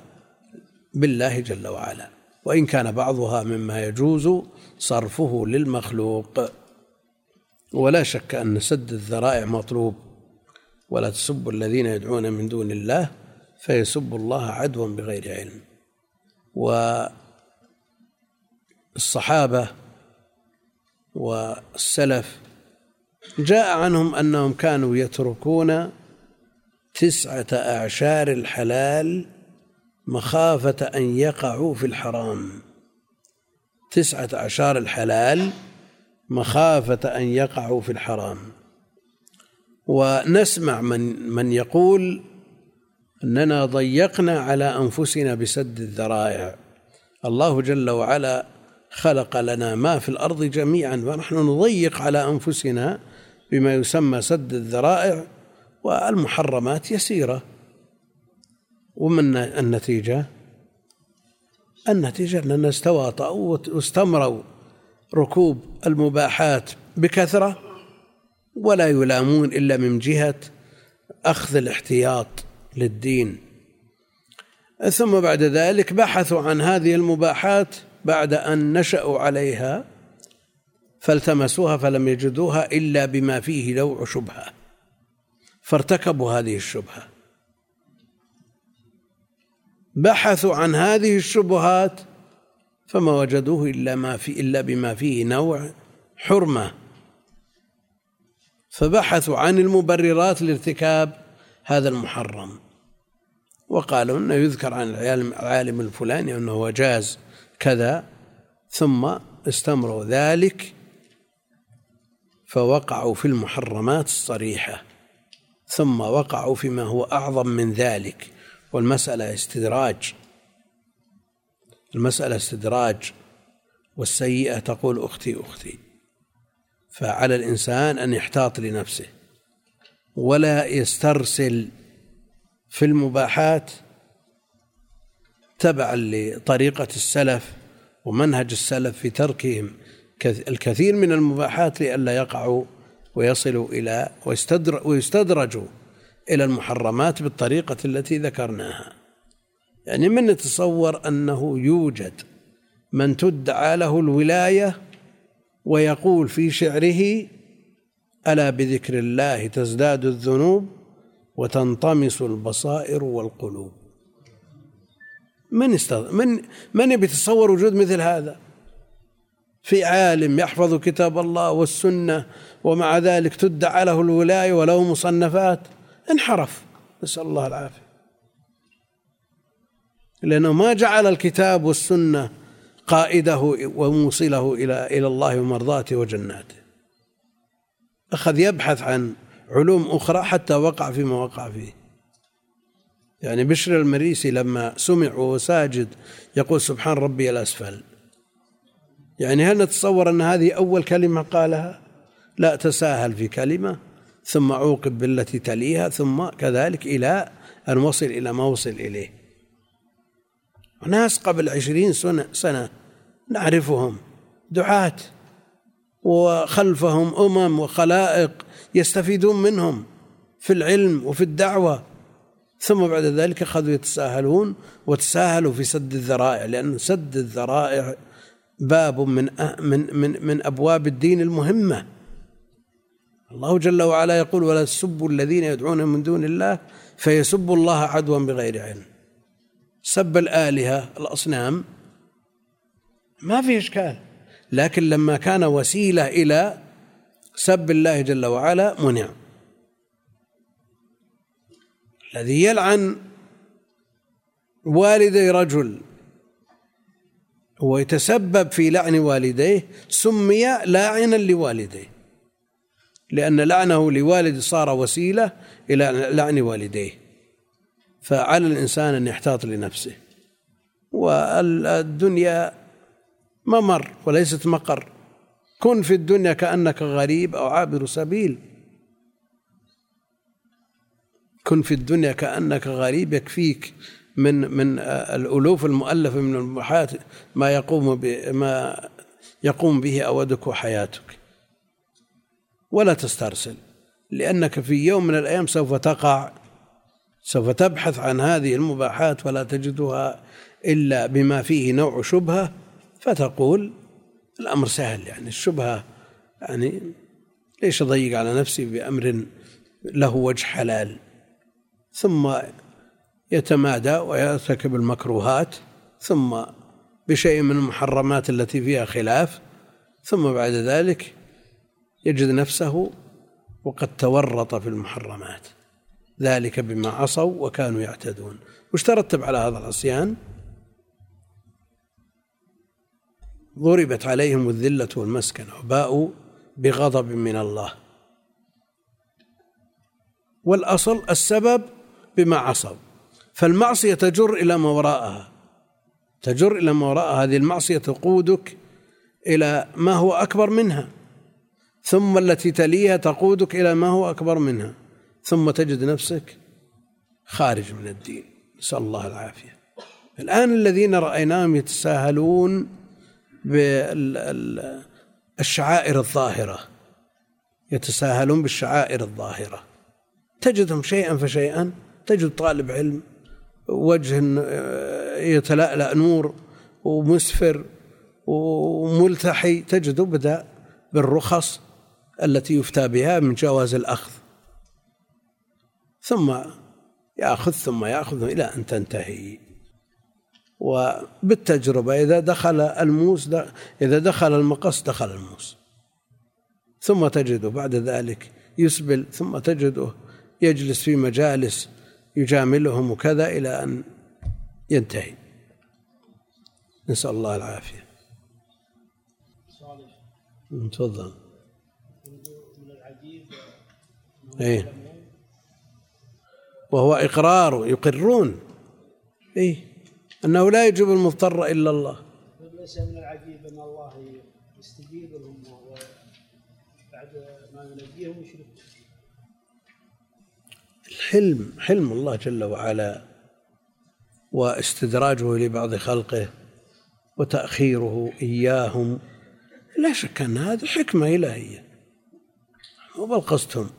بالله جل وعلا. وإن كان بعضها مما يجوز صرفه للمخلوق. ولا شك أن سد الذرائع مطلوب. ولا تسبوا الذين يدعون من دون الله فيسبوا الله عدوا بغير علم. والصحابة والسلف جاء عنهم أنهم كانوا يتركون تسعة أعشار الحلال مخافة أن يقعوا في الحرام. تسعة أعشار الحلال مخافة أن يقعوا في الحرام. ونسمع من من يقول أننا ضيقنا على أنفسنا بسد الذرائع. الله جل وعلا خلق لنا ما في الأرض جميعا ونحن نضيق على أنفسنا بما يسمى سد الذرائع والمحرمات يسيرة. ومن النتيجة؟ النتيجة أننا استواطؤوا واستمروا ركوب المباحات بكثرة ولا يلامون إلا من جهة أخذ الاحتياط. للدين. ثم بعد ذلك بحثوا عن هذه المباحات بعد أن نشأوا عليها فالتمسوها فلم يجدوها إلا بما فيه نوع شبهة فارتكبوا هذه الشبهة. بحثوا عن هذه الشبهات فما وجدوه إلا ما في إلا بما فيه نوع حرمة. فبحثوا عن المبررات لارتكاب هذا المحرم. وقالوا إنه يذكر عن العالم الفلاني أنه جاز كذا ثم استمروا ذلك فوقعوا في المحرمات الصريحة ثم وقعوا فيما هو أعظم من ذلك والمسألة استدراج. المسألة استدراج والسيئة تقول أختي أختي. فعلى الإنسان أن يحتاط لنفسه. ولا يسترسل في المباحات تبعا لطريقة السلف ومنهج السلف في تركهم. الكثير من المباحات لئلا يقعوا ويصلوا إلى ويستدرجوا إلى المحرمات بالطريقة التي ذكرناها. يعني من يتصور أنه يوجد من تدعى له الولاية ويقول في شعره ألا بذكر الله تزداد الذنوب وتنطمس البصائر والقلوب. من استغ... من من بيتصور وجود مثل هذا؟ في عالم يحفظ كتاب الله والسنة ومع ذلك تدعى له الولاية وله مصنفات انحرف. نسأل الله العافية. لأنه ما جعل الكتاب والسنة قائده وموصله إلى إلى الله ومرضاته وجناته. أخذ يبحث عن علوم أخرى حتى وقع فيما وقع فيه. يعني بشر المريسي لما سمع وهو ساجد يقول سبحان ربي الأسفل. يعني هل نتصور أن هذه أول كلمة قالها؟ لا تساهل في كلمة ثم عوقب بالتي تليها ثم كذلك إلى أن وصل إلى ما وصل إليه. ناس قبل عشرين سنة, سنة نعرفهم دعاة. وخلفهم أمم وخلائق يستفيدون منهم في العلم وفي الدعوة. ثم بعد ذلك أخذوا يتساهلون وتساهلوا في سد الذرائع لأن سد الذرائع باب من من من من أبواب الدين المهمة. الله جل وعلا يقول ولا تسبوا الذين يدعون من دون الله فيسبوا الله عدوا بغير علم. سب الآلهة الأصنام. ما في إشكال. لكن لما كان وسيلة إلى سب الله جل وعلا منع. الذي يلعن والدي رجل ويتسبب في لعن والديه سمي لاعنا لوالديه لأن لعنه لوالد صار وسيلة إلى لعن والديه. فعلى الإنسان أن يحتاط لنفسه. والدنيا ممر وليست مقر. كن في الدنيا كأنك غريب أو عابر سبيل. كن في الدنيا كأنك غريب يكفيك من من الألوف المؤلفة من المباحات ما يقوم ما يقوم به أودك وحياتك. ولا تسترسل لأنك في يوم من الأيام سوف تقع سوف تبحث عن هذه المباحات ولا تجدها إلا بما فيه نوع شبهة. فتقول الأمر سهل يعني الشبهة يعني ليش أضيق على نفسي بأمر له وجه حلال؟ ثم يتمادى ويرتكب المكروهات ثم بشيء من المحرمات التي فيها خلاف ثم بعد ذلك يجد نفسه وقد تورط في المحرمات. ذلك بما عصوا وكانوا يعتدون. وش ترتب على هذا العصيان؟ ضربت عليهم الذلة والمسكنة وباءوا بغضب من الله. والأصل السبب بما عصوا. فالمعصية تجر إلى ما وراءها. تجر إلى ما وراءها. هذه المعصية تقودك إلى ما هو أكبر منها. ثم التي تليها تقودك إلى ما هو أكبر منها. ثم تجد نفسك خارج من الدين. نسأل الله العافية. الآن الذين رأيناهم يتساهلون بالشعائر الظاهرة يتساهلون بالشعائر الظاهرة. تجدهم شيئا فشيئا تجد طالب علم وجه يتلألأ نور ومسفر وملتحي تجده بدأ بالرخص التي يفتى بها من جواز الأخذ. ثم يأخذ ثم يأخذ إلى أن تنتهي. وبالتجربة إذا دخل الموس إذا دخل المقص دخل الموس. ثم تجده بعد ذلك يسبل ثم تجده يجلس في مجالس يجاملهم وكذا إلى أن ينتهي. نسأل الله العافية. تفضل. من العجيب إيه. وهو إقرار يقرون. إيه. أنه لا يجب المضطر إلا الله. ليس من العجيب أن الله يستجيب لهم بعد ما ينجيهم يشركون الحلم حلم الله جل وعلا واستدراجه لبعض خلقه وتأخيره إياهم. لا شك أن هذه حكمة إلهية. قصدهم.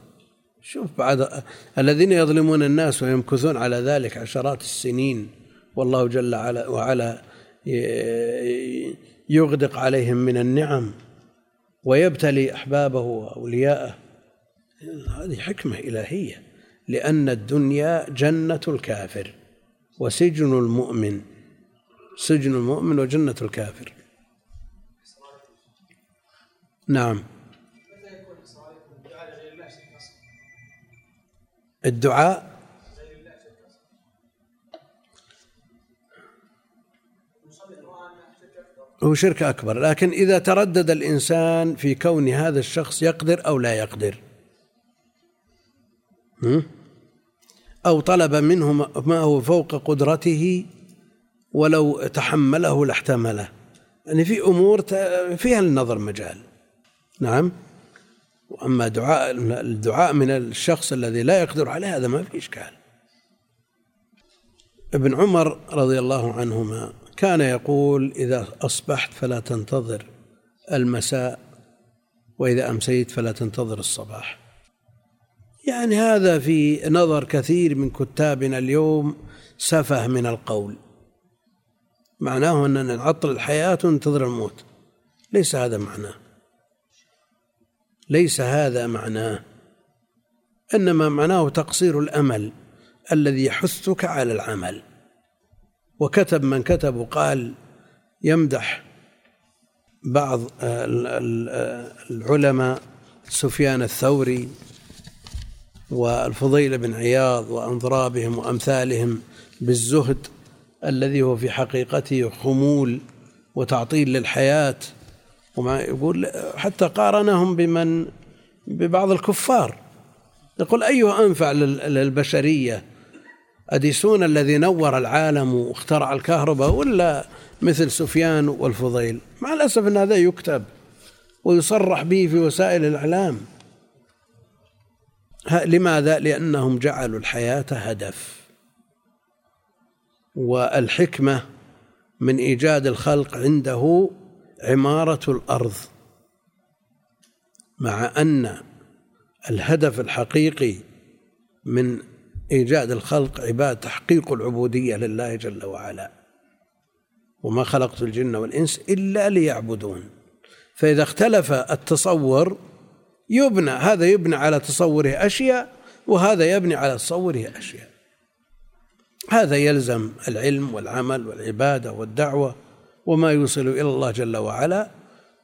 شوف بعد الذين يظلمون الناس ويمكثون على ذلك عشرات السنين. والله جل وعلا يغدق عليهم من النعم ويبتلي أحبابه وأولياءه. هذه حكمة إلهية لأن الدنيا جنة الكافر وسجن المؤمن سجن المؤمن وجنة الكافر. نعم. الدعاء هو شرك أكبر لكن إذا تردد الإنسان في كون هذا الشخص يقدر أو لا يقدر؟ أو طلب منه ما هو فوق قدرته ولو تحمله لاحتمله. يعني في أمور فيها النظر مجال. نعم؟ وأما دعاء الدعاء من الشخص الذي لا يقدر عليه هذا ما في إشكال. ابن عمر رضي الله عنهما كان يقول إذا أصبحت فلا تنتظر المساء وإذا أمسيت فلا تنتظر الصباح. يعني هذا في نظر كثير من كتابنا اليوم سفه من القول. معناه أننا نعطل الحياة وننتظر الموت. ليس هذا معناه. ليس هذا معناه. إنما معناه تقصير الأمل الذي يحثك على العمل. وكتب من كتب وقال يمدح بعض العلماء سفيان الثوري والفضيل بن عياض وأنضرابهم وأمثالهم بالزهد الذي هو في حقيقته خمول وتعطيل للحياة وما يقول حتى قارنهم بمن ببعض الكفار. يقول أيه أنفع للبشرية أديسون الذي نور العالم واخترع الكهرباء ولا مثل سفيان والفضيل؟ مع الأسف أن هذا يكتب ويصرح به في وسائل الإعلام. لماذا؟ لأنهم جعلوا الحياة هدف. والحكمة من إيجاد الخلق عنده عمارة الأرض. مع أن الهدف الحقيقي من إيجاد الخلق عباد تحقيق العبودية لله جل وعلا. وما خلقت الجن والإنس إلا ليعبدون. فإذا اختلف التصور يبنى هذا يبنى على تصوره أشياء وهذا يبني على تصوره أشياء. هذا يلزم العلم والعمل والعبادة والدعوة وما يوصل إلى الله جل وعلا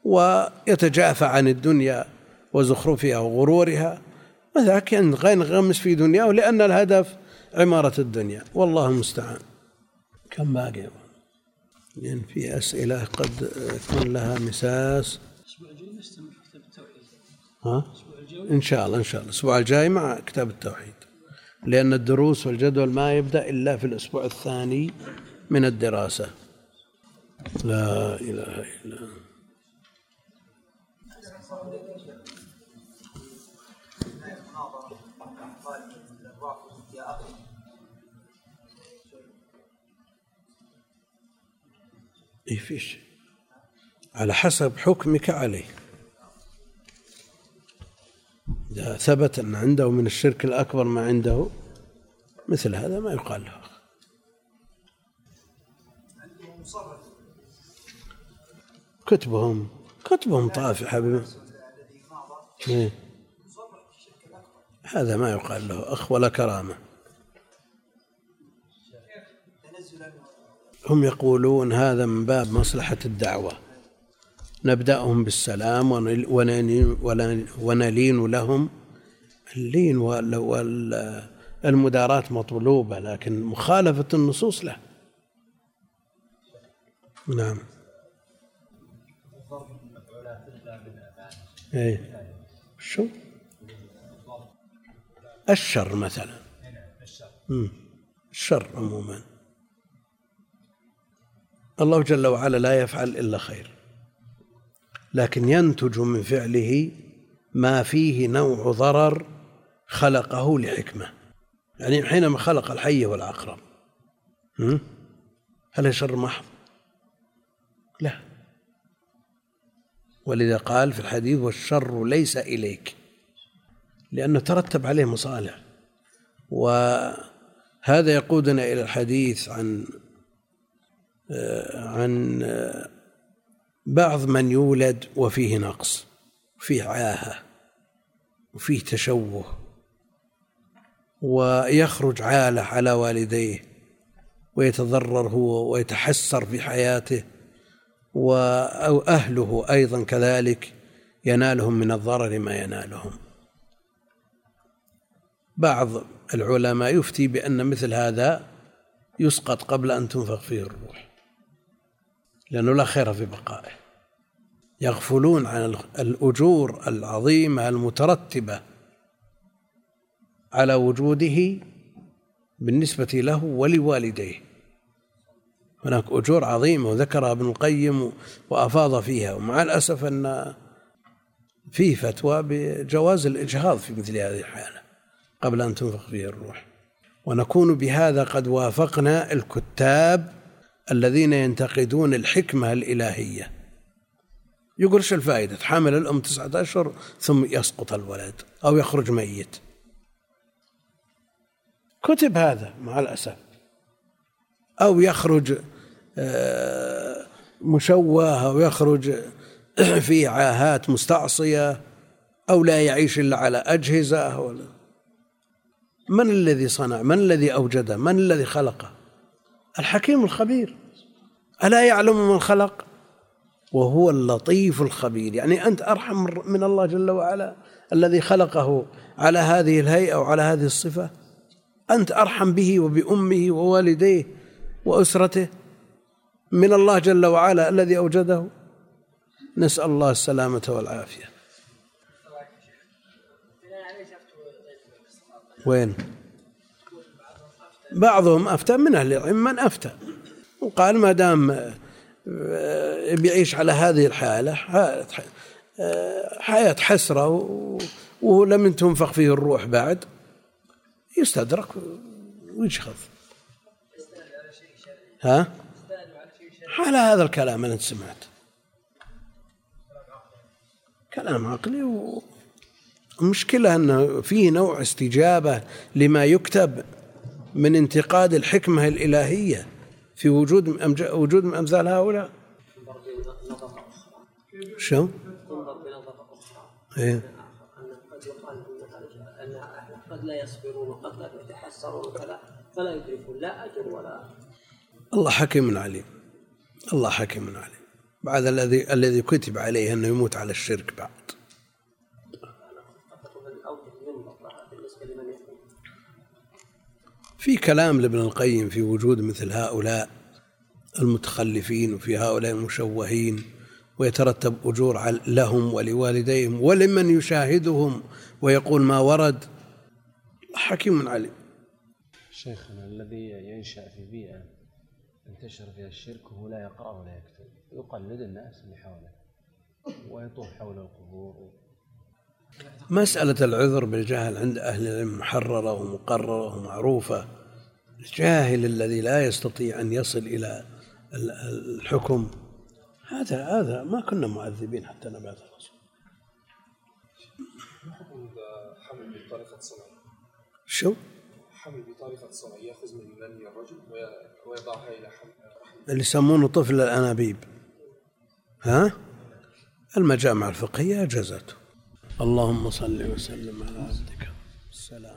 ويتجافى عن الدنيا وزخرفها وغرورها وذاك ينغمس في دنياه لأن الهدف عمارة الدنيا. والله المستعان. كم باقي؟ لأن في أسئلة قد يكون لها مساس. الأسبوع الجاي نستمر في كتاب التوحيد. ها؟ إن شاء الله إن شاء الله. الأسبوع الجاي مع كتاب التوحيد. لأن الدروس والجدول ما يبدأ إلا في الأسبوع الثاني من الدراسة. لا إله إلا الله. فيش. على حسب حكمك عليه. إذا ثبت أن عنده من الشرك الأكبر ما عنده مثل هذا ما يقال له. كتبهم كتبهم طافحة بما إيه؟ هذا ما يقال له. أخ ولا كرامة. هم يقولون هذا من باب مصلحة الدعوة. نبدأهم بالسلام ونلين لهم. اللين والمداراة مطلوبة لكن مخالفة النصوص له نعم. إيه. شو؟ الشر مثلا. الشر عموما. الله جل وعلا لا يفعل إلا خير. لكن ينتج من فعله ما فيه نوع ضرر خلقه لحكمة. يعني حينما خلق الحي والعقرب هل شر محض؟ لا. ولذا قال في الحديث والشر ليس إليك. لأنه ترتب عليه مصالح وهذا يقودنا إلى الحديث عن عن بعض من يولد وفيه نقص وفيه عاهة وفيه تشوه ويخرج عالة على والديه ويتضرر هو ويتحسر في حياته أو أهله أيضا كذلك ينالهم من الضرر ما ينالهم. بعض العلماء يفتي بأن مثل هذا يسقط قبل أن تنفخ فيه الروح. لأنه لا خير في بقائه. يغفلون عن الأجور العظيمة المترتبة على وجوده بالنسبة له ولوالديه. هناك أجور عظيمة وذكرها ابن القيم وأفاض فيها ومع الأسف أن فيه فتوى بجواز الإجهاض في مثل هذه الحالة قبل أن تنفخ فيه الروح. ونكون بهذا قد وافقنا الكتاب الذين ينتقدون الحكمة الإلهية. يقول إيش الفائدة تحامل الأم تسعة أشهر ثم يسقط الولد أو يخرج ميت. كتب هذا مع الأسف. أو يخرج آه، مشوه أو يخرج <clears throat> في عاهات مستعصية أو لا يعيش إلا على أجهزة. ولا من الذي صنع؟ من الذي أوجده؟ من الذي خلقه؟ الحكيم الخبير. ألا يعلم من خلق؟ وهو اللطيف الخبير. يعني أنت أرحم من الله جل وعلا الذي خلقه على هذه الهيئة وعلى هذه الصفة؟ أنت أرحم به وبأمه ووالديه وأسرته من الله جل وعلا الذي أوجده؟ نسأل الله السلامة والعافية. وين؟ بعضهم أفتى من أهل العلم من أفتى. وقال ما دام بيعيش على هذه الحالة حياة حسرة ولم تنفخ فيه الروح بعد يستدرك ويشخص ها؟ على هذا الكلام أنا سمعت. كلام عقلي والمشكلة أنه في نوع استجابة لما يكتب من انتقاد الحكمة الإلهية في وجود وجود أمثال هؤلاء شو؟ إيه؟ قد لا يصبرون وقد لا يتحسرون فلا فلا يدركون لا اجر ولا الله حكيم عليم الله حكيم عليم بعد الذي الذي كتب عليه أنه يموت على الشرك بعد في كلام لابن القيم في وجود مثل هؤلاء المتخلفين وفي هؤلاء المشوهين ويترتب أجور لهم ولوالديهم ولمن يشاهدهم ويقول ما ورد. حكيم عليم شيخنا الذي ينشأ في بيئة انتشر فيها الشرك وهو لا يقرأ ولا يكتب يقلد الناس اللي حوله ويطوف حول القبور مسألة العذر بالجهل عند أهل العلم محررة ومقررة ومعروفة. الجاهل الذي لا يستطيع أن يصل إلى الحكم هذا هذا ما كنا معذبين حتى نبات الرسول. حمل بطريقة صنع؟ شو؟ حمل بطريقة صنع يأخذ من مني الرجل ويضعها إلى حمل اللي يسمونه طفل الأنابيب. ها؟ المجامع الفقهية أجازته. اللهم صل وسلم على عبدك. السلام.